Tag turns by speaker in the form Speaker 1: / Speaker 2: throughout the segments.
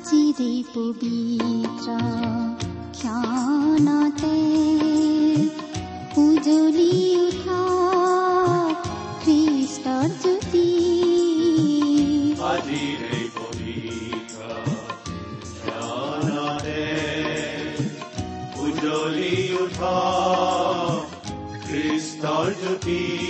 Speaker 1: আজিৰে পবিত্ৰ ক্ষণতে উজলি উঠা খ্ৰীষ্টৰ জ্যোতি
Speaker 2: উঠা খ্ৰীষ্টৰ জ্যোতি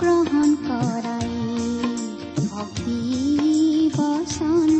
Speaker 1: গ্ৰহণ কৰাই ভক্তি বচন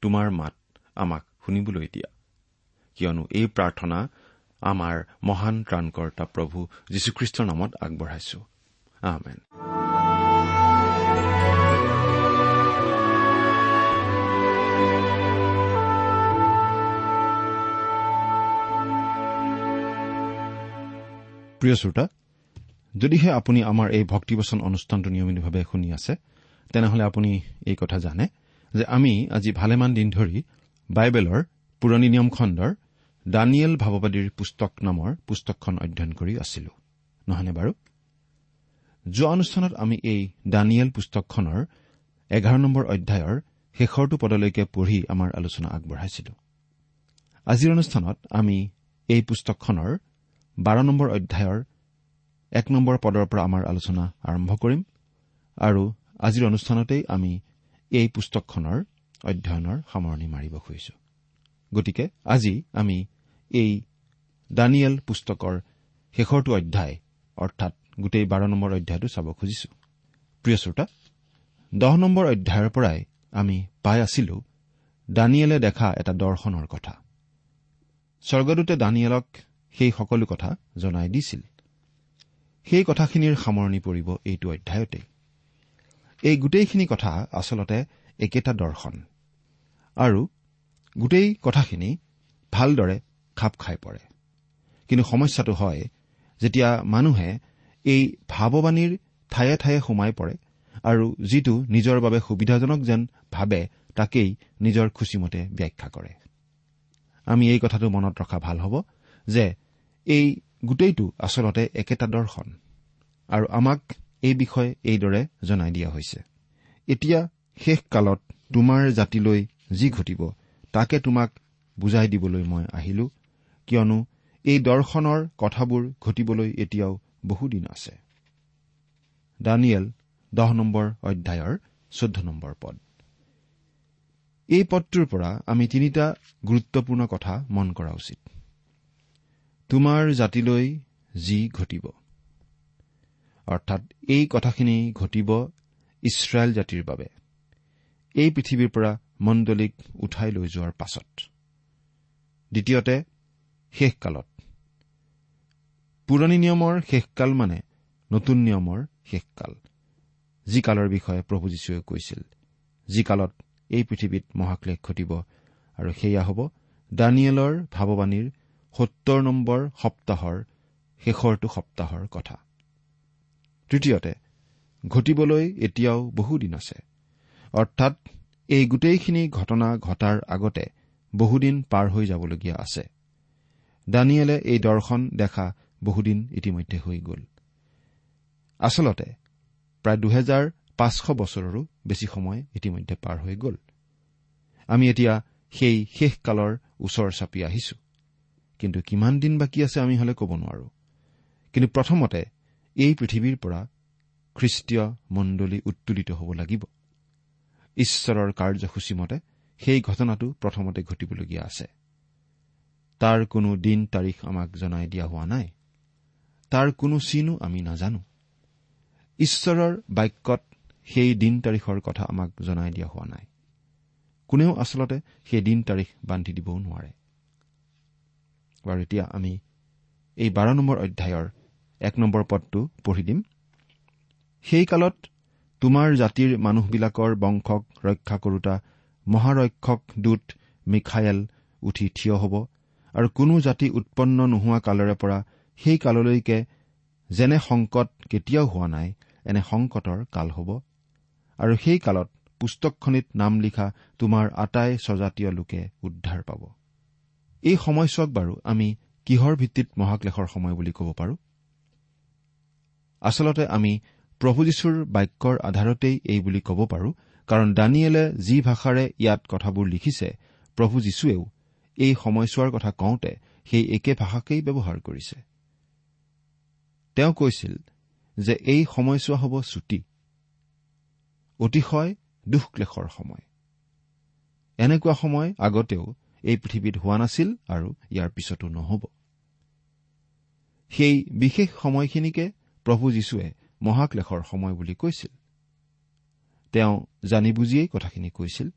Speaker 3: তোমাৰ মাত আমাক শুনিবলৈ দিয়া। কিয়নো এই প্ৰাৰ্থনা আমাৰ মহান ত্ৰাণকৰ্তা প্ৰভু যীশুখ্ৰীষ্টৰ নামত আগবঢ়াইছো। আমেন। প্ৰিয় শ্ৰোতা যদিহে আপুনি আমাৰ এই ভক্তিবচন অনুষ্ঠানটো নিয়মিতভাৱে শুনি আছে তেনেহলে আপুনি এই কথা জানে। যে আমি আজি ভালেমান দিন ধৰি বাইবেলৰ পুৰণি নিয়ম খণ্ডৰ দানিয়েল ভাৱবাদীৰ পুস্তক নামৰ পুস্তকখন অধ্যয়ন কৰি আছিলো। নহয়নে বাৰু? যোৱা অনুষ্ঠানত আমি এই দানিয়েল পুস্তকখনৰ এঘাৰ নম্বৰ অধ্যায়ৰ শেষৰটো পদলৈকে পঢ়ি আমাৰ আলোচনা আগবঢ়াইছিলো। আজিৰ অনুষ্ঠানত আমি এই পুস্তকখনৰ বাৰ নম্বৰ অধ্যায়ৰ এক নম্বৰ পদৰ পৰা আমাৰ আলোচনা আৰম্ভ কৰিম আৰু আজিৰ অনুষ্ঠানতেই আমি এই পুস্তকখনৰ অধ্যয়নৰ সামৰণি মাৰিব খুজিছো। গতিকে আজি আমি এই দানিয়েল পুস্তকৰ শেষৰটো অধ্যায় অৰ্থাৎ গোটেই বাৰ নম্বৰ অধ্যায়টো চাব খুজিছো। প্ৰিয় শ্ৰোতা দহ নম্বৰ অধ্যায়ৰ পৰাই আমি পাই আছিলো দানিয়েলে দেখা এটা দৰ্শনৰ কথা। স্বৰ্গদূতে দানিয়েলক সেই সকলো কথা জনাই দিছিল। সেই কথাখিনিৰ সামৰণি পৰিব এইটো অধ্যায়তে এই গোটেইখিনি কথা আচলতে একেটা দৰ্শন। আৰু গোটেই কথাখিনি ভালদৰে খাপ খাই পৰে। কিন্তু সমস্যাটো হয় যেতিয়া মানুহে এই ভাৱবাণীৰ ঠায়ে ঠায়ে সোমাই পৰে আৰু যিটো নিজৰ বাবে সুবিধাজনক যেন ভাবে তাকেই নিজৰ খুচিমতে ব্যাখ্যা কৰে। আমি এই কথাটো মনত ৰখা ভাল হ'ব যে এই গোটেইটো আচলতে একেটা দৰ্শন। আৰু আমাক এই বিষয়ে এইদৰে জনাই দিয়া হৈছে। এতিয়া শেষ কালত তোমাৰ জাতিলৈ যি ঘটিব তাকে তোমাক বুজাই দিবলৈ মই আহিলো কিয়নো এই দৰ্শনৰ কথাবোৰ ঘটিবলৈ এতিয়াও বহুদিন আছে। দানিয়েল দহ নম্বৰ অধ্যায়ৰ চৈধ্য নম্বৰ পদ। এই পদটোৰ পৰা আমি তিনিটা গুৰুত্বপূৰ্ণ কথা মন কৰা উচিত। তোমাৰ জাতিলৈ যি ঘটিব অৰ্থাৎ এই কথাখিনি ঘটিব ইছৰাইল জাতিৰ বাবে। এই পৃথিৱীৰ পৰা মণ্ডলীক উঠাই লৈ যোৱাৰ পাছত। দ্বিতীয়তে শেষকালত। পুৰণি নিয়মৰ শেষকাল মানে নতুন নিয়মৰ শেষকাল যি কালৰ বিষয়ে প্ৰভু যীশুৱে কৈছিল। যি কালত এই পৃথিৱীত মহাক্লেশ ঘটিব আৰু সেয়া হ'ব দানিয়েলৰ ভাৱবাণীৰ সত্তৰ নম্বৰ সপ্তাহৰ শেষৰটো সপ্তাহৰ কথা। তৃতীয়তে ঘটিবলৈ এতিয়াও বহুদিন আছে। অৰ্থাৎ এই গোটেইখিনি ঘটনা ঘটাৰ আগতে বহুদিন পাৰ হৈ যাবলগীয়া আছে। দানিয়েলে এই দৰ্শন দেখা বহুদিন ইতিমধ্যে হৈ গ'ল। আচলতে প্ৰায় দুহেজাৰ পাঁচশ বছৰৰো বেছি সময় ইতিমধ্যে পাৰ হৈ গ'ল। আমি এতিয়া সেই শেষকালৰ ওচৰ চাপি আহিছো। কিন্তু কিমান দিন বাকী আছে আমি হলে ক'ব নোৱাৰো। কিন্তু প্ৰথমতে এই পৃথিৱীৰ পৰা খ্ৰীষ্টীয় মণ্ডলী উত্তোলিত হ'ব লাগিব। ঈশ্বৰৰ কাৰ্যসূচীমতে সেই ঘটনাটো প্ৰথমতে ঘটিবলগীয়া আছে। তাৰ কোনো দিন তাৰিখ আমাক জনাই দিয়া হোৱা নাই। তাৰ কোনো চিনো আমি নাজানো। ঈশ্বৰৰ বাক্যত সেই দিন তাৰিখৰ কথা আমাক জনাই দিয়া হোৱা নাই। কোনেও আচলতে সেই দিন তাৰিখ বান্ধি দিবও নোৱাৰে। বাৰু এতিয়া আমি এই বাৰ নম্বৰ অধ্যায়ৰ এক নম্বৰ পদটো পঢ়ি দিম। সেই কালত তোমাৰ জাতিৰ মানুহবিলাকৰ বংশক ৰক্ষা কৰোতা মহাৰক্ষক দূত মিখায়েল উঠি থিয় হ'ব আৰু কোনো জাতি উৎপন্ন নোহোৱা কালৰে পৰা সেই কাললৈকে যেনে সংকট কেতিয়াও হোৱা নাই এনে সংকটৰ কাল হ'ব। আৰু সেই কালত পুস্তকখনিত নাম লিখা তোমাৰ আটাই স্বজাতীয় লোকে উদ্ধাৰ পাব। এই সময়ছোৱাক বাৰু আমি কিহৰ ভিত্তিত মহাক্লেশৰ সময় বুলি ক'ব পাৰো? আচলতে আমি প্ৰভু যীশুৰ বাক্যৰ আধাৰতেই এই বুলি ক'ব পাৰো কাৰণ দানিয়েলে যি ভাষাৰে ইয়াত কথাবোৰ লিখিছে প্ৰভু যীশুৱেও এই সময়ছোৱাৰ কথা কওঁতে সেই একে ভাষাকেই ব্যৱহাৰ কৰিছে। তেওঁ কৈছিল যে এই সময়ছোৱা হ'ব ছুটি অতিশয় দুখক্লেশৰ সময়। এনেকুৱা সময় আগতেও এই পৃথিৱীত হোৱা নাছিল আৰু ইয়াৰ পিছতো নহ'ব। সেই বিশেষ সময়খিনিকে প্ৰভু যীশুৱে মহাক্লেশৰ সময় বুলি কৈছিল। তেওঁ জানি বুজিয়েই কথাখিনি কৈছিল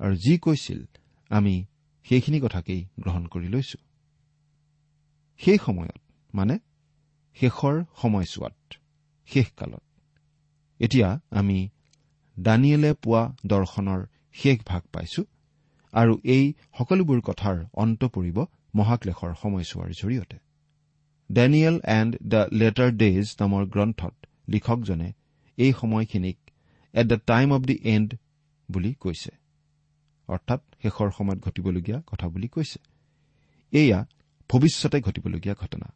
Speaker 3: আৰু যি কৈছিল আমি সেইখিনি কথাকেই গ্ৰহণ কৰি লৈছো। সেই সময়ত মানে শেষৰ সময়ছোৱাত শেষকালত এতিয়া আমি দানিয়েলে পোৱা দৰ্শনৰ শেষ ভাগ পাইছো আৰু এই সকলোবোৰ কথাৰ অন্ত পৰিব মহাক্লেশৰ সময়ছোৱাৰ জৰিয়তে। Daniel and the latter days নামৰ গ্ৰন্থত লিখকজনে এই সময়খিনিক at the time of the end বুলি কৈছে। অৰ্থাৎ শেষৰ সময়ত ঘটিবলগীয়া কথা বুলি কৈছে। এয়া ভৱিষ্যতে ঘটিবলগীয়া ঘটনা।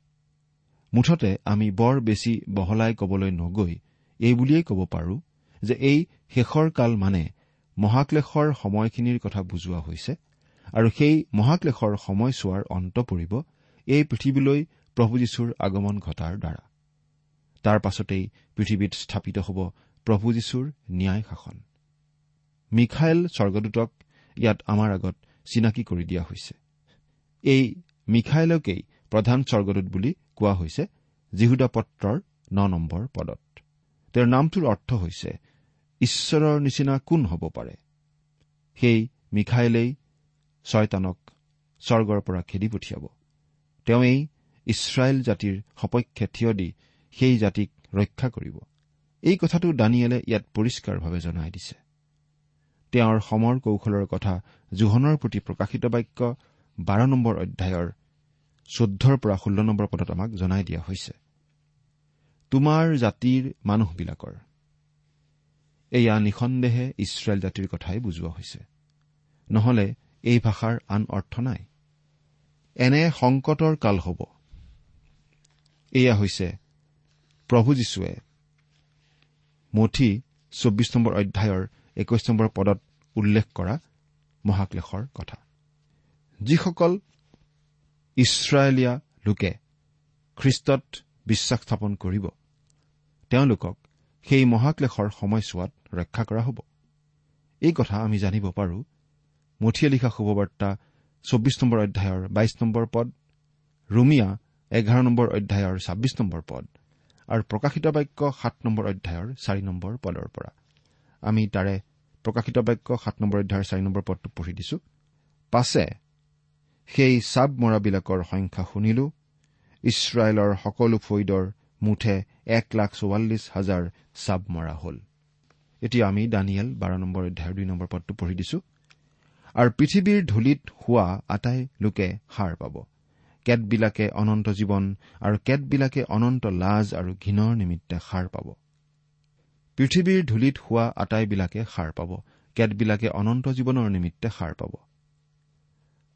Speaker 3: মুঠতে আমি বৰ বেছি বহলাই কবলৈ নগৈ এই বুলিয়েই ক'ব পাৰো যে এই শেষৰ কাল মানে মহাক্লেশৰ সময়খিনিৰ কথা বুজোৱা হৈছে আৰু সেই মহাক্লেশৰ সময়ছোৱাৰ অন্ত পৰিব এই পৃথিৱীলৈ প্ৰভু যীশুৰ আগমন ঘটাৰ দ্বাৰা। তাৰ পাছতেই পৃথিৱীত স্থাপিত হ'ব প্ৰভু যীশুৰ ন্যায় শাসন। মিখাইল স্বৰ্গদূতক ইয়াত আমাৰ আগত চিনাকি কৰি দিয়া হৈছে। এই মিখাইলকেই প্ৰধান স্বৰ্গদূত বুলি কোৱা হৈছে জিহুদা পত্ৰৰ ন নম্বৰ পদত। তেওঁৰ নামটোৰ অৰ্থ হৈছে ঈশ্বৰৰ নিচিনা কোন হ'ব পাৰে? সেই মিখাইলেই ছয়তানক স্বৰ্গৰ পৰা খেদি পঠিয়াব। তেওঁই ইছৰাইল জাতিৰ সপক্ষে থিয় দি সেই জাতিক ৰক্ষা কৰিব। এই কথাটো দানিয়েলে ইয়াত পৰিষ্কাৰভাৱে জনাই দিছে। তেওঁৰ সমৰ কৌশলৰ কথা জোহনৰ প্ৰতি প্ৰকাশিত বাক্য বাৰ নম্বৰ অধ্যায়ৰ চৈধ্যৰ পৰা ষোল্ল নম্বৰ পদত আমাক জনাই দিয়া হৈছে। তোমাৰ জাতিৰ মানুহবিলাকৰ। এয়া নিঃসন্দেহে ইছৰাইল জাতিৰ কথাই বুজোৱা হৈছে। নহলে এই ভাষাৰ আন অৰ্থ নাই। এনে সংকটৰ কাল হ'ব। এয়া হৈছে প্ৰভু যীশুৱে মঠি চৌব্বিছ নম্বৰ অধ্যায়ৰ একৈশ নম্বৰ পদত উল্লেখ কৰা মহাক্লেশৰ কথা। যিসকল ইছৰাইলীয়া লোকে খ্ৰীষ্টত বিশ্বাস স্থাপন কৰিব তেওঁলোকক সেই মহাক্লেশৰ সময়ছোৱাত ৰক্ষা কৰা হ'ব। এই কথা আমি জানিব পাৰো। মঠিয়ে লিখা শুভবাৰ্তা চৌব্বিছ নম্বৰ অধ্যায়ৰ বাইশ নম্বৰ পদ ৰুমিয়া এঘাৰ নম্বৰ অধ্যায়ৰ ছাব্বিছ নম্বৰ পদ আৰু প্ৰকাশিত বাক্য সাত নম্বৰ অধ্যায়ৰ চাৰি নম্বৰ পদৰ পৰা। আমি তাৰে প্ৰকাশিত বাক্য সাত নম্বৰ অধ্যায়ৰ চাৰি নম্বৰ পদটো পঢ়ি দিছো। পাছে সেই চাব মৰাবিলাকৰ সংখ্যা শুনিলো। ইছৰাইলৰ সকলো ফৈদৰ মুঠে এক লাখ চৌৱাল্লিছ হাজাৰ চাব মৰা হ'ল। এতিয়া আমি দানিয়েল বাৰ নম্বৰ অধ্যায়ৰ দুই নম্বৰ পদটো পঢ়ি দিছো। আৰু পৃথিৱীৰ ধূলিত হোৱা আটাই লোকে সাৰ পাব। কেতবিলাকে অনন্ত জীৱন আৰু কেতবিলাকে অনন্ত লাজ আৰু ঘীনৰ নিমিত্তে সাৰ পাব। পৃথিৱীৰ ধূলিত হোৱা আটাইবিলাকে সাৰ পাব। কেতবিলাকে অনন্ত জীৱনৰ নিমিত্তে সাৰ পাব।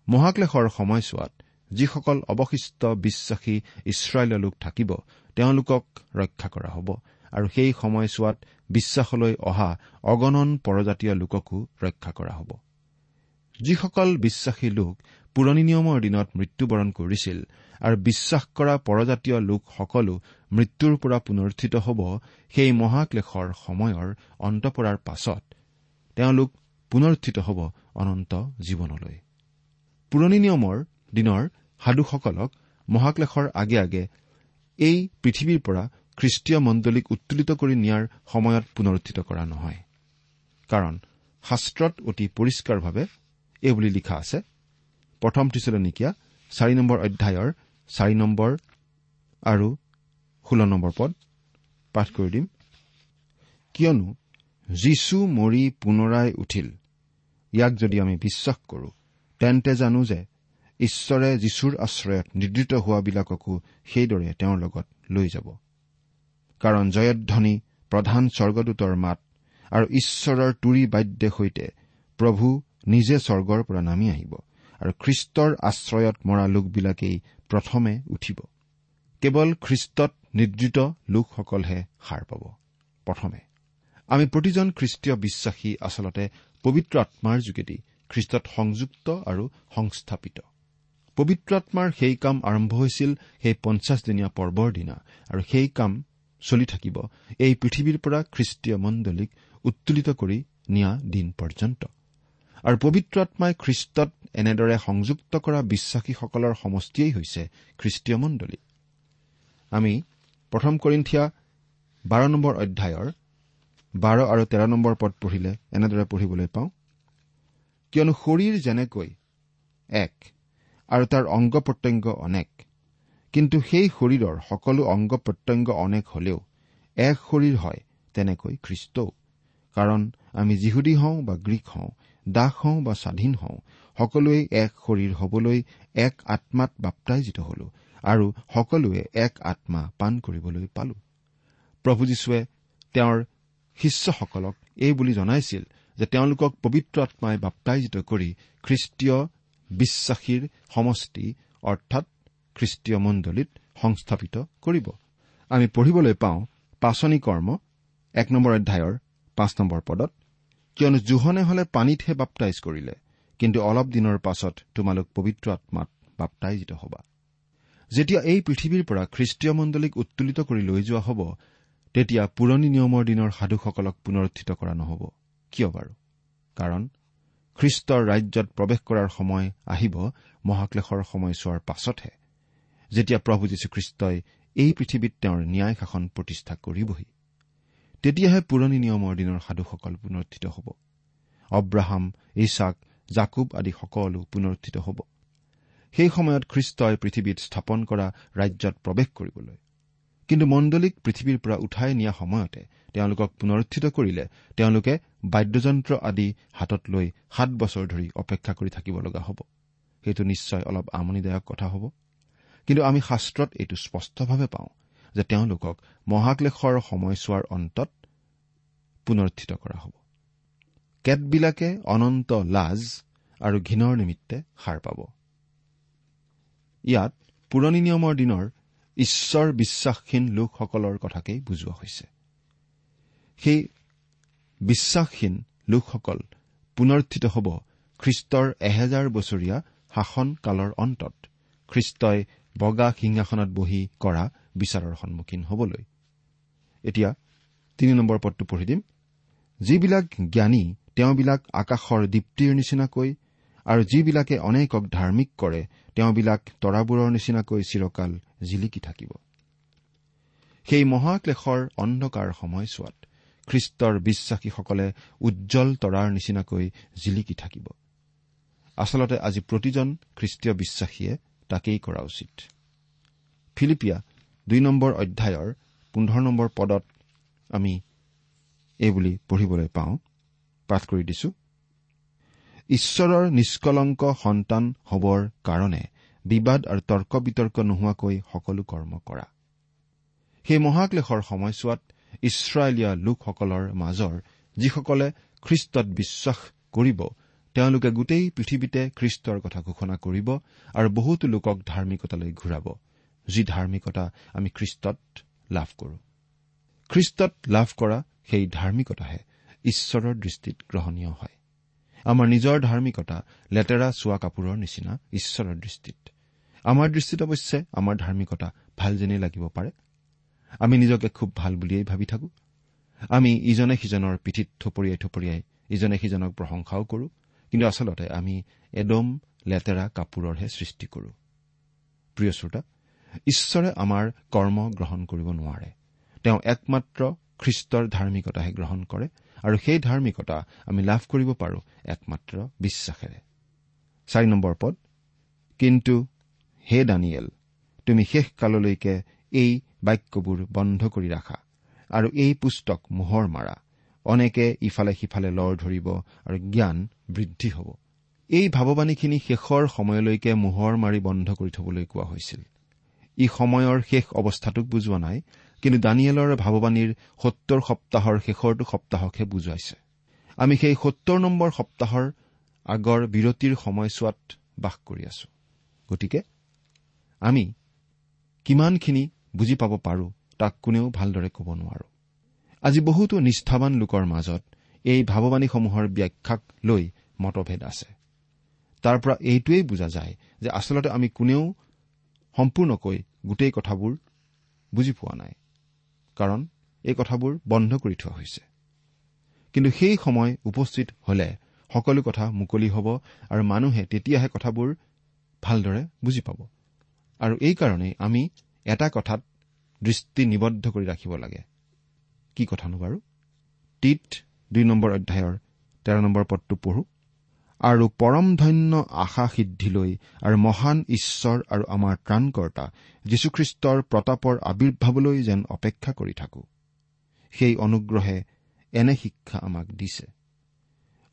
Speaker 3: মহাক্লেশৰ সময়ছোৱাত যিসকল অৱশিষ্ট বিশ্বাসী ইছৰাইলৰ লোক থাকিব তেওঁলোকক ৰক্ষা কৰা হ'ব আৰু সেই সময়ছোৱাত বিশ্বাসলৈ অহা অগণন পৰজাতীয় লোককো ৰক্ষা কৰা হ'ব। যিসকল বিশ্বাসী লোক পুৰণি নিয়মৰ দিনত মৃত্যুবৰণ কৰিছিল আৰু বিশ্বাস কৰা পৰজাতীয় লোকসকলো মৃত্যুৰ পৰা পুনৰুত্থিত হ'ব সেই মহাক্লেশৰ সময়ৰ অন্ত পৰাৰ পাছত তেওঁলোক পুনৰুত্থিত হ'ব অনন্ত জীৱনলৈ। পুৰণি নিয়মৰ দিনৰ সাধুসকলক মহাক্লেশৰ আগে আগে এই পৃথিৱীৰ পৰা খ্ৰীষ্টীয় মণ্ডলীক উত্তোলিত কৰি নিয়াৰ সময়ত পুনৰুত্থিত কৰা নহয়। কাৰণ শাস্ত্ৰত অতি পৰিষ্কাৰভাৱে এইবুলি লিখা আছে প্ৰথম ত্ৰিচলনিকীয়া চাৰি নম্বৰ অধ্যায়ৰ চাৰি নম্বৰ আৰু ষোল্ল নম্বৰ পদ পাঠ কৰি দিম। কিয়নো যীশু মৰি পুনৰাই উঠিল। ইয়াক যদি আমি বিশ্বাস কৰো তেন্তে জানো যে ঈশ্বৰে যীশুৰ আশ্ৰয়ত নিদ্ৰিত হোৱাবিলাককো সেইদৰে তেওঁৰ লগত লৈ যাব। কাৰণ জয়ধ্বনি প্ৰধান স্বৰ্গদূতৰ মাত আৰু ঈশ্বৰৰ তুৰি বাদ্যে সৈতে প্ৰভু নিজে স্বৰ্গৰ পৰা নামি আহিব। আৰু খ্ৰীষ্টৰ আশ্ৰয়ত মৰা লোকবিলাকেই প্ৰথমে উঠিব। কেৱল খ্ৰীষ্টত নিদ্ৰিত লোকসকলহে সাৰ পাব প্ৰথমে। আমি প্ৰতিজন খ্ৰীষ্টীয় বিশ্বাসী আচলতে পবিত্ৰ আত্মাৰ যোগেদি খ্ৰীষ্টত সংযুক্ত আৰু সংস্থাপিত। পবিত্ৰ আত্মাৰ সেই কাম আৰম্ভ হৈছিল সেই পঞ্চাছদিনীয়া পৰ্বৰ দিনা আৰু সেই কাম চলি থাকিব এই পৃথিৱীৰ পৰা খ্ৰীষ্টীয় মণ্ডলীক উত্তোলিত কৰি নিয়া দিন পৰ্যন্ত। আৰু পবিত্ৰ আত্মাই খ্ৰীষ্টত এনেদৰে সংযুক্ত কৰা বিশ্বাসীসকলৰ সমষ্টিয়েই হৈছে খ্ৰীষ্টীয় মণ্ডলী। আমি প্ৰথম কৰিন্ঠিয়া বাৰ নম্বৰ অধ্যায়ৰ বাৰ আৰু তেৰ নম্বৰ পদ পঢ়িলে এনেদৰে পঢ়িবলৈ পাওঁ। কিয়নো শৰীৰ যেনেকৈ এক আৰু তাৰ অংগ প্ৰত্যংগ অনেক কিন্তু সেই শৰীৰৰ সকলো অংগ প্ৰত্যংগ অনেক হলেও এক শৰীৰ হয় তেনেকৈ খ্ৰীষ্টও। কাৰণ আমি যিহুদী হওঁ বা গ্ৰীক হওঁ দাস হওঁ বা স্বাধীন হওঁ সকলোৱে এক শৰীৰ হবলৈ এক আত্মাত বাপ্তাইজিত হলো আৰু সকলোৱে এক আত্মা পাণ কৰিবলৈ পালো। প্ৰভু যীশুৱে তেওঁৰ শিষ্যসকলক এই বুলি জনাইছিল যে তেওঁলোকক পবিত্ৰ আত্মাই বাপ্তাইজিত কৰি খ্ৰীষ্টীয় বিশ্বাসীৰ সমষ্টি অৰ্থাৎ খ্ৰীষ্টীয় মণ্ডলীত সংস্থাপিত কৰিব। আমি পঢ়িবলৈ পাওঁ পাচনি কৰ্ম এক নম্বৰ অধ্যায়ৰ পাঁচ নম্বৰ পদত কিয়নো জোহনে হলে পানীতহে বাপ্তাইজ কৰিলে কিন্তু অলপ দিনৰ পাছত তোমালোক পবিত্ৰ আত্মাত বাপ্তাইজিত হবা। যেতিয়া এই পৃথিৱীৰ পৰা খ্ৰীষ্টীয় মণ্ডলীক উত্তোলিত কৰি লৈ যোৱা হ'ব তেতিয়া পুৰণি নিয়মৰ দিনৰ সাধুসকলক পুনৰুত্থিত কৰা নহ'ব। কিয় বাৰু? কাৰণ খ্ৰীষ্টৰ ৰাজ্যত প্ৰৱেশ কৰাৰ সময় আহিব মহাক্লেশৰ সময় চোৱাৰ পাছতহে। যেতিয়া প্ৰভু যীশুখ্ৰীষ্টই এই পৃথিৱীত তেওঁৰ ন্যায় শাসন প্ৰতিষ্ঠা কৰিবহি। তেতিয়াহে পুৰণি নিয়মৰ দিনৰ সাধুসকল পুনৰুত্থিত হ'ব। অব্ৰাহাম ইছাক জাকুব আদি সকলো পুনৰুত্থিত হ'ব। সেই সময়ত খ্ৰীষ্টই পৃথিৱীত স্থাপন কৰা ৰাজ্যত প্ৰৱেশ কৰিবলৈ। কিন্তু মণ্ডলীক পৃথিৱীৰ পৰা উঠাই নিয়া সময়তে তেওঁলোকক পুনৰুত্থিত কৰিলে তেওঁলোকে বাদ্যযন্ত্ৰ আদি হাতত লৈ সাত বছৰ ধৰি অপেক্ষা কৰি থাকিব লগা হ'ব। সেইটো নিশ্চয় অলপ আমনিদায়ক কথা হ'ব। কিন্তু আমি শাস্ত্ৰত এইটো স্পষ্টভাৱে পাওঁ। যে তেওঁলোকক মহাক্লেশৰ সময়ছোৱাৰ অন্তত পুনৰুত্থিত কৰা হ'ব। কেতবিলাকে অনন্ত লাজ আৰু ঘীনৰ নিমিত্তে সাৰ পাব। ইয়াত পুৰণি নিয়মৰ দিনৰ ঈশ্বৰ বিশ্বাসহীন লোকসকলৰ কথাকেই বুজোৱা হৈছে। সেই বিশ্বাসহীন লোকসকল পুনৰুত্থিত হ'ব খ্ৰীষ্টৰ এহেজাৰ বছৰীয়া শাসন কালৰ অন্তত। খ্ৰীষ্টই বগা সিংহাসনত বহি কৰা বিচাৰৰ সন্মুখীন হবলৈ। এতিয়া তিনি নম্বৰ পদটো পঢ়ি দিম। যিবিলাক জ্ঞানী তেওঁবিলাক আকাশৰ দীপ্তিৰ নিচিনাকৈ আৰু যিবিলাকে অনেকক ধাৰ্মিক কৰে তেওঁবিলাক তৰাবোৰৰ নিচিনাকৈ চিৰকাল জিলিকি থাকিব। সেই মহাক্লেশৰ অন্ধকাৰ সময়ছোৱাত খ্ৰীষ্টৰ বিশ্বাসীসকলে উজ্জ্বল তৰাৰ নিচিনাকৈ জিলিকি থাকিব। আচলতে আজি প্ৰতিজন খ্ৰীষ্টীয় বিশ্বাসীয়ে তাকেই কৰা উচিত। ফিলিপিয়া দুই নম্বৰ অধ্যায়ৰ পোন্ধৰ নম্বৰ পদত আমি এইবুলি পঢ়িবলৈ পাওঁ। পাঠ কৰি দিছো। ঈশ্বৰৰ নিষ্কলংক সন্তান হবৰ কাৰণে বিবাদ আৰু তৰ্ক বিতৰ্ক নোহোৱাকৈ সকলো কৰ্ম কৰা। সেই মহাক্লেশৰ সময়ছোৱাত ইছৰাইলীয়া লোকসকলৰ মাজৰ যিসকলে খ্ৰীষ্টত বিশ্বাস কৰিব তেওঁলোকে গোটেই পৃথিৱীতে খ্ৰীষ্টৰ কথা ঘোষণা কৰিব আৰু বহুতো লোকক ধাৰ্মিকতালৈ ঘূৰাব। যি ধাৰ্মিকতা আমি খ্ৰীষ্টত লাভ কৰো। খ্ৰীষ্টত লাভ কৰা সেই ধাৰ্মিকতাহে ঈশ্বৰৰ দৃষ্টিত গ্ৰহণীয় হয়। আমাৰ নিজৰ ধাৰ্মিকতা লেতেৰা চোৱা কাপোৰৰ নিচিনা ঈশ্বৰৰ দৃষ্টিত। আমাৰ দৃষ্টিত অৱশ্যে আমাৰ ধাৰ্মিকতা ভাল যেনেই লাগিব পাৰে। আমি নিজকে খুব ভাল বুলিয়েই ভাবি থাকো। আমি ইজনে সিজনৰ পিঠিত থপৰিয়াই থপৰিয়াই ইজনে সিজনক প্ৰশংসাও কৰো। কিন্তু আচলতে আমি এদম লেতেৰা কাপোৰৰহে সৃষ্টি কৰো। প্ৰিয় শ্ৰোতা ঈশ্বৰে আমাৰ কৰ্ম গ্ৰহণ কৰিব নোৱাৰে। তেওঁ একমাত্ৰ খ্ৰীষ্টৰ ধাৰ্মিকতাহে গ্ৰহণ কৰে আৰু সেই ধাৰ্মিকতা আমি লাভ কৰিব পাৰো একমাত্ৰ বিশ্বাসেৰে। চাৰি নম্বৰ পদ কিন্তু হে দানিয়েল তুমি শেষ কাললৈকে এই বাক্যবোৰ বন্ধ কৰি ৰাখা আৰু এই পুস্তক মোহৰ মাৰা। অনেকে ইফালে সিফালে লৰ ধৰিব আৰু জ্ঞান বৃদ্ধি হ'ব। এই ভাৱবাণীখিনি শেষৰ সময়লৈকে মোহৰ মাৰি বন্ধ কৰি থবলৈ কোৱা হৈছিল। ই সময়ৰ শেষ অৱস্থাটোক বুজোৱা নাই কিন্তু দানিয়েলৰ ভাৱবাণীৰ সত্তৰ সপ্তাহৰ শেষৰটো সপ্তাহকহে বুজুৱাইছে। আমি সেই সত্তৰ নম্বৰ সপ্তাহৰ আগৰ বিৰতিৰ সময়ছোৱাত বাস কৰি আছো। গতিকে আমি কিমানখিনি বুজি পাব পাৰো তাক কোনেও ভালদৰে ক'ব নোৱাৰো। আজি বহুতো নিষ্ঠাবান লোকৰ মাজত এই ভাৱবাণীসমূহৰ ব্যাখ্যাক লৈ মতভেদ আছে। তাৰ পৰা এইটোৱেই বুজা যায় যে আচলতে আমি কোনেও সম্পূৰ্ণকৈ গোটেই কথাবোৰ বুজি পোৱা নাই। কাৰণ এই কথাবোৰ বন্ধ কৰি থোৱা হৈছে। কিন্তু সেই সময় উপস্থিত হলে সকলো কথা মুকলি হ'ব আৰু মানুহে তেতিয়াহে কথাবোৰ ভালদৰে বুজি পাব। আৰু এইকাৰণেই আমি এটা কথাত দৃষ্টি নিবদ্ধ কৰি ৰাখিব লাগে। কি কথানো বাৰু? টিত দুই নম্বৰ অধ্যায়ৰ তেৰ নম্বৰ পদটো পঢ়ো। আৰু পৰম ধন্য আশা সিদ্ধিলৈ আৰু মহান ঈশ্বৰ আৰু আমাৰ ত্ৰাণকৰ্তা যীশুখ্ৰীষ্টৰ প্ৰতাপৰ আৱিৰ্ভাৱলৈ যেন অপেক্ষা কৰি থাকো। সেই অনুগ্ৰহে এনে শিক্ষা আমাক দিছে।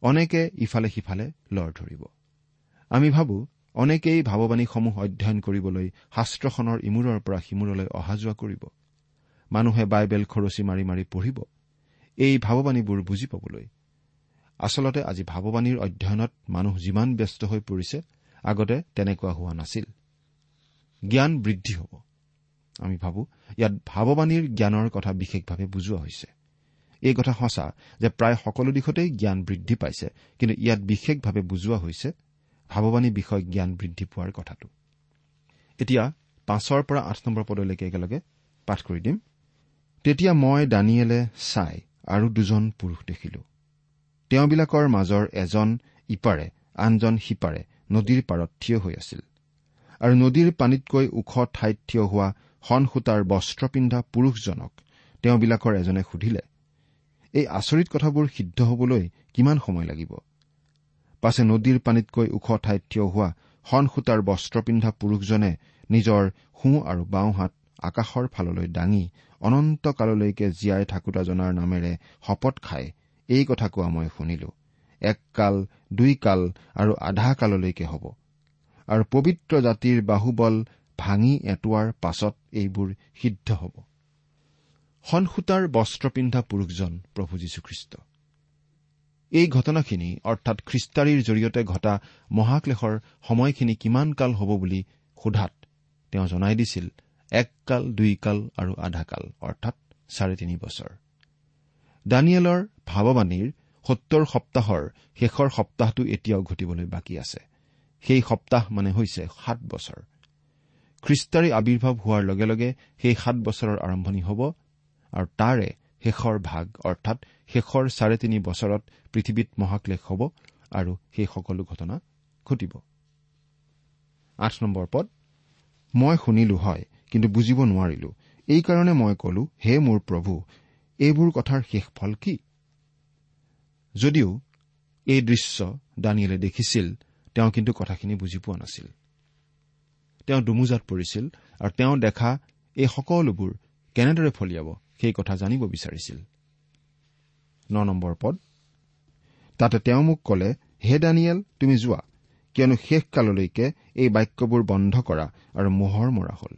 Speaker 3: অনেকে ইফালে সিফালে লৰ ধৰিব। আমি ভাবো অনেকেই ভাৱবাণীসমূহ অধ্যয়ন কৰিবলৈ শাস্ত্ৰখনৰ ইমূৰৰ পৰা সিমূৰলৈ অহা যোৱা কৰিব। মানুহে বাইবেল খৰচি মাৰি মাৰি পঢ়িব। এই ভাৱবাণীবোৰ বুজি পাবলৈ আচলতে আজি ভাৱবাণীৰ অধ্যয়নত মানুহ যিমান ব্যস্ত হৈ পৰিছে আগতে তেনেকুৱা হোৱা নাছিল। জ্ঞান বৃদ্ধি হ'ব। আমি ভাবো ইয়াত ভাৱবাণীৰ জ্ঞানৰ কথা বিশেষভাৱে বুজোৱা হৈছে। এই কথা সঁচা যে প্ৰায় সকলো দিশতেই জ্ঞান বৃদ্ধি পাইছে কিন্তু ইয়াত বিশেষভাৱে বুজোৱা হৈছে ভাৱবাণী বিষয় জ্ঞান বৃদ্ধি পোৱাৰ কথাটো। এতিয়া পাঁচৰ পৰা আঠ নম্বৰ পদলৈকে একেলগে পাঠ কৰি দিম। তেতিয়া মই দানিয়েলে চাই আৰু দুজন পুৰুষ দেখিলো। তেওঁবিলাকৰ মাজৰ এজন ইপাৰে আনজন সিপাৰে নদীৰ পাৰত থিয় হৈ আছিল। আৰু নদীৰ পানীতকৈ ওখ ঠাইত থিয় হোৱা সূতাৰ বস্ত্ৰ পিন্ধা পুৰুষজনক তেওঁবিলাকৰ এজনে সুধিলে এই আচৰিত কথাবোৰ সিদ্ধ হবলৈ কিমান সময় লাগিব? পাছে নদীৰ পানীতকৈ ওখ ঠাইত থিয় হোৱা সূতাৰ বস্ত্ৰ পিন্ধা পুৰুষজনে নিজৰ সোঁ আৰু বাওঁ হাত আকাশৰ ফাললৈ দাঙি অনন্ত কাললৈকে জীয়াই থাকোতা জনাৰ নামেৰে শপত খাই এই কথা কোৱা মই শুনিলো। এক কাল দুই কাল আৰু আধা কাললৈকে হ'ব। আৰু পবিত্ৰ জাতিৰ বাহুবল ভাঙি এটোৱাৰ পাছত এইবোৰ সিদ্ধ হ'ব। সনসূতাৰ বস্ত্ৰ পিন্ধা পুৰুষজন প্ৰভু যীশুখ্ৰীষ্ট। এই ঘটনাখিনি অৰ্থাৎ খ্ৰীষ্টাৰীৰ জৰিয়তে ঘটা মহাক্লেশৰ সময়খিনি কিমান কাল হ'ব বুলি সোধাত তেওঁ জনাই দিছিল এক কাল দুই কাল আৰু আধা কাল অৰ্থাৎ চাৰে তিনি বছৰ। দানিয়েলৰ ভাৱবাণীৰ সত্তৰ সপ্তাহৰ শেষৰ সপ্তাহটো এতিয়াও ঘটিবলৈ বাকী আছে। সেই সপ্তাহ মানে হৈছে সাত বছৰ। খ্ৰীষ্টাৰী আৱিৰ্ভাৱ হোৱাৰ লগে লগে সেই সাত বছৰৰ আৰম্ভণি হ'ব আৰু তাৰে শেষৰ ভাগ অৰ্থাৎ শেষৰ চাৰে তিনি বছৰত পৃথিৱীত মহাক্লেশ হ'ব আৰু সেই সকলো ঘটনা ঘটিব। পদ মই শুনিলো হয় কিন্তু বুজিব নোৱাৰিলো। এইকাৰণে মই কলো হে মোৰ প্ৰভু এইবোৰ কথাৰ শেষ ফল কি? যদিও এই দৃশ্য দানিয়েলে দেখিছিল তেওঁ কিন্তু কথাখিনি বুজি পোৱা নাছিল। তেওঁ দুমোজাত পৰিছিল আৰু তেওঁ দেখা এই সকলোবোৰ কেনেদৰে ফলিয়াব সেই কথা জানিব বিচাৰিছিল। ন নম্বৰ পদ। তাতে তেওঁ মোক কলে হে দানিয়েল তুমি যোৱা কিয়নো শেষ কাললৈকে এই বাক্যবোৰ বন্ধ কৰা আৰু মোহৰ মৰা হল।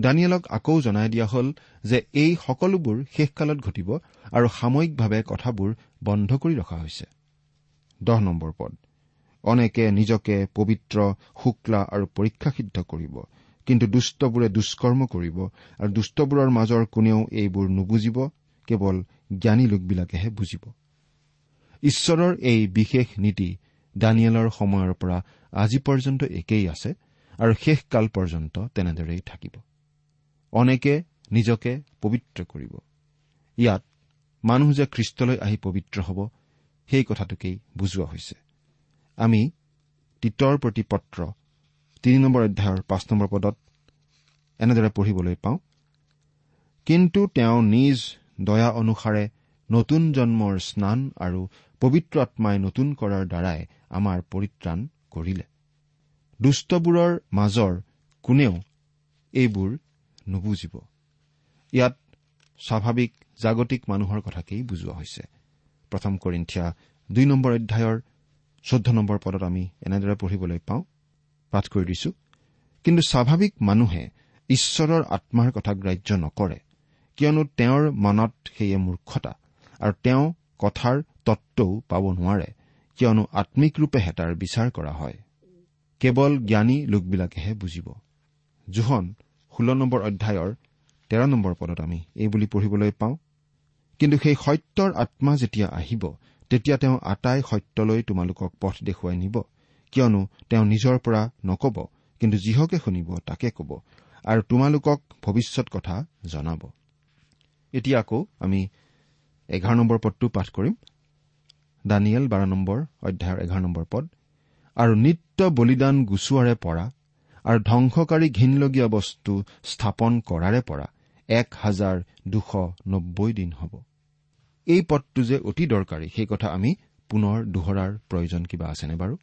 Speaker 3: দানিয়েলক আকৌ জনাই দিয়া হল যে এই সকলোবোৰ শেষকালত ঘটিব আৰু সাময়িকভাৱে কথাবোৰ বন্ধ কৰি ৰখা হৈছে। দহ নম্বৰ পদ। অনেকে নিজকে পবিত্ৰ শুক্লা আৰু পৰীক্ষা সিদ্ধ কৰিব কিন্তু দুষ্টবোৰে দুষ্কৰ্ম কৰিব আৰু দুষ্টবোৰৰ মাজৰ কোনেও এইবোৰ নুবুজিব কেৱল জ্ঞানী লোকবিলাকেহে বুজিব। ঈশ্বৰৰ এই বিশেষ নীতি দানিয়েলৰ সময়ৰ পৰা আজি পৰ্যন্ত একেই আছে আৰু শেষকাল পৰ্যন্ত তেনেদৰেই থাকিব। অনেকে নিজকে পবিত্ৰ কৰিব। ইয়াত মানুহ যে খ্ৰীষ্টলৈ আহি পবিত্ৰ হ'ব সেই কথাটোকেই বুজোৱা হৈছে। আমি তিতৰ প্ৰতি পত্ৰ তিনি নম্বৰ অধ্যায়ৰ পাঁচ নম্বৰ পদত এনেদৰে পঢ়িবলৈ পাওঁ কিন্তু তেওঁ নিজ দয়া অনুসাৰে নতুন জন্মৰ স্নান আৰু পবিত্ৰ আত্মাই নতুন কৰাৰ দ্বাৰাই আমাৰ পৰিত্ৰাণ কৰিলে। দুষ্টবোৰৰ মাজৰ কোনেও এইবোৰ নুবুজিব। ইয়াত স্বাভাৱিক জাগতিক মানুহৰ কথাকেই বুজোৱা হৈছে। প্ৰথম কৰিন্ঠিয়া দুই নম্বৰ অধ্যায়ৰ চৈধ্য নম্বৰ পদত আমি এনেদৰে পঢ়িবলৈ পাওঁ পাঠ কৰি দিছো কিন্তু স্বাভাৱিক মানুহে ঈশ্বৰৰ আত্মাৰ কথা গ্ৰাহ্য নকৰে কিয়নো তেওঁৰ মনত সেয়ে মূৰ্খতা আৰু তেওঁ কথাৰ তত্বও পাব নোৱাৰে কিয়নো আম্মিক ৰূপেহে তাৰ বিচাৰ কৰা হয়। কেৱল জ্ঞানী লোকবিলাকেহে বুজিব। জোহন ষোল্ল নম্বৰ অধ্যায়ৰ তেৰ নম্বৰ পদত আমি এই বুলি পঢ়িবলৈ পাওঁ। কিন্তু সেই সত্যৰ আত্মা যেতিয়া আহিব তেতিয়া তেওঁ আটাই সত্যলৈ তোমালোকক পথ দেখুৱাই নিব। কিয়নো তেওঁ নিজৰ পৰা নকব কিন্তু যিহকে শুনিব তাকে কব আৰু তোমালোকক ভৱিষ্যত কথা জনাব। এতিয়া আকৌ আমি এঘাৰ নম্বৰ পদটো পাঠ কৰিম। দানিয়েল বাৰ নম্বৰ অধ্যায়ৰ এঘাৰ নম্বৰ পদ আৰু নিত্য বলিদান গুচোৱাৰে পৰা আৰু ধ্বংসকাৰী ঘীনলগীয়া বস্তু স্থাপন কৰাৰে পৰা এক হাজাৰ দুশ নব্বৈ দিন হ'ব। এই পদটো যে অতি দৰকাৰী সেই কথা আমি পুনৰ দোহৰাৰ প্ৰয়োজন কিবা আছেনে বাৰু?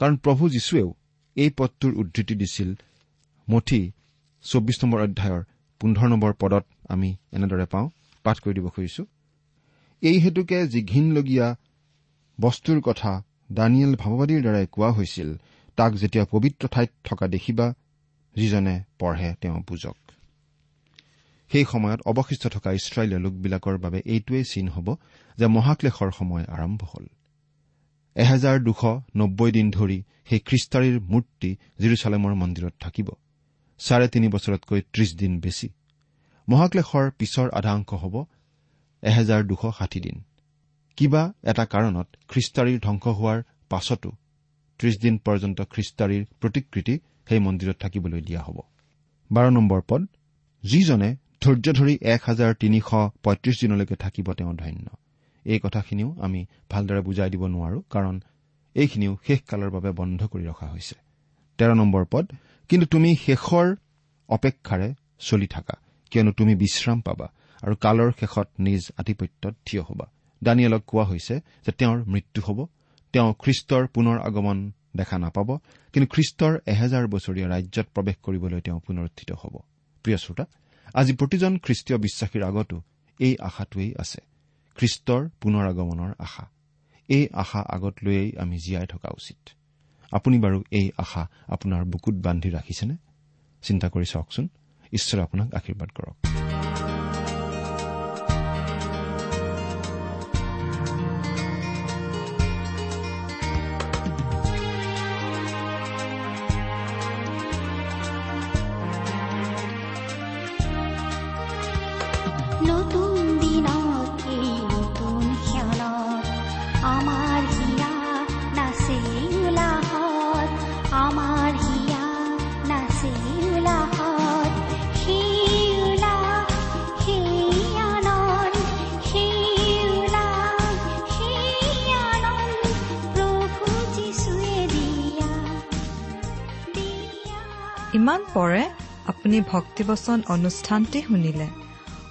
Speaker 3: কাৰণ প্ৰভু যীশুৱেও এই পদটোৰ উদ্ধৃতি দিছিল মঠি চৌব্বিছ নম্বৰ অধ্যায়ৰ পোন্ধৰ নম্বৰ পদত আমি এনেদৰে পাওঁ পাঠ কৰি দিব খুজিছো। এই হেতুকে যি ঘীনলগীয়া বস্তুৰ কথা দানিয়েল ভাৱবাদীৰ দ্বাৰাই কোৱা হৈছিল তাক যেতিয়া পবিত্ৰ ঠাইত থকা দেখিবা যিজনে পঢ়ে তেওঁ বুজক। সেই সময়ত অৱশিষ্ট থকা ইছৰাইলীয় লোকবিলাকৰ বাবে এইটোৱেই চিন হ'ব যে মহাক্লেশৰ সময় আৰম্ভ হ'ল। এহেজাৰ দুশ নব্বৈ দিন ধৰি সেই খ্ৰীষ্টাৰীৰ মূৰ্তি জিৰচালেমৰ মন্দিৰত থাকিব। চাৰে তিনি বছৰতকৈ ত্ৰিশ দিন বেছি। মহাক্লেশৰ পিছৰ আধা অংশ হ'ব এহেজাৰ দুশ ষাঠি দিন। কিবা এটা কাৰণত খ্ৰীষ্টাৰীৰ ধ্বংস হোৱাৰ পাছতো ত্ৰিশ দিন পৰ্যন্ত খ্ৰীষ্টাৰীৰ প্ৰতিকৃতি সেই মন্দিৰত থাকিবলৈ দিয়া হ'ব। বাৰ নম্বৰ পদ যিজনে ধৈৰ্য ধৰি এক হাজাৰ তিনিশ পঁয়ত্ৰিশ দিনলৈকে থাকিব তেওঁ ধন্য। এই কথাখিনিও আমি ভালদৰে বুজাই দিব নোৱাৰো কাৰণ এইখিনিও শেষকালৰ বাবে বন্ধ কৰি ৰখা হৈছে। তেৰ নম্বৰ পদ কিন্তু তুমি শেষৰ অপেক্ষাৰে চলি থাকা কিয়নো তুমি বিশ্ৰাম পাবা আৰু কালৰ শেষত নিজ আধিপত্যত থিয় হবা। দানিয়েলক কোৱা হৈছে যে তেওঁৰ মৃত্যু হ'ব তেওঁ খ্ৰীষ্টৰ পুনৰ আগমন দেখা নাপাব কিন্তু খ্ৰীষ্টৰ এহেজাৰ বছৰীয়া ৰাজ্যত প্ৰৱেশ কৰিবলৈ তেওঁ পুনৰ হ'ব। প্ৰিয় শ্ৰোতা আজি প্ৰতিজন খ্ৰীষ্টীয় বিশ্বাসীৰ আগতো এই আশাটোৱেই আছে খ্ৰীষ্টৰ পুনৰ আগমনৰ আশা। এই আশা আগত লৈয়েই আমি জীয়াই থকা উচিত। আপুনি বাৰু এই আশা আপোনাৰ বুকুত বান্ধি ৰাখিছেনে? চিন্তা কৰি চাওকচোন। ঈশ্বৰে আপোনাক আশীৰ্বাদ কৰক।
Speaker 4: ইমান পৰে আপুনি ভক্তিবচন অনুষ্ঠানটি শুনিলে।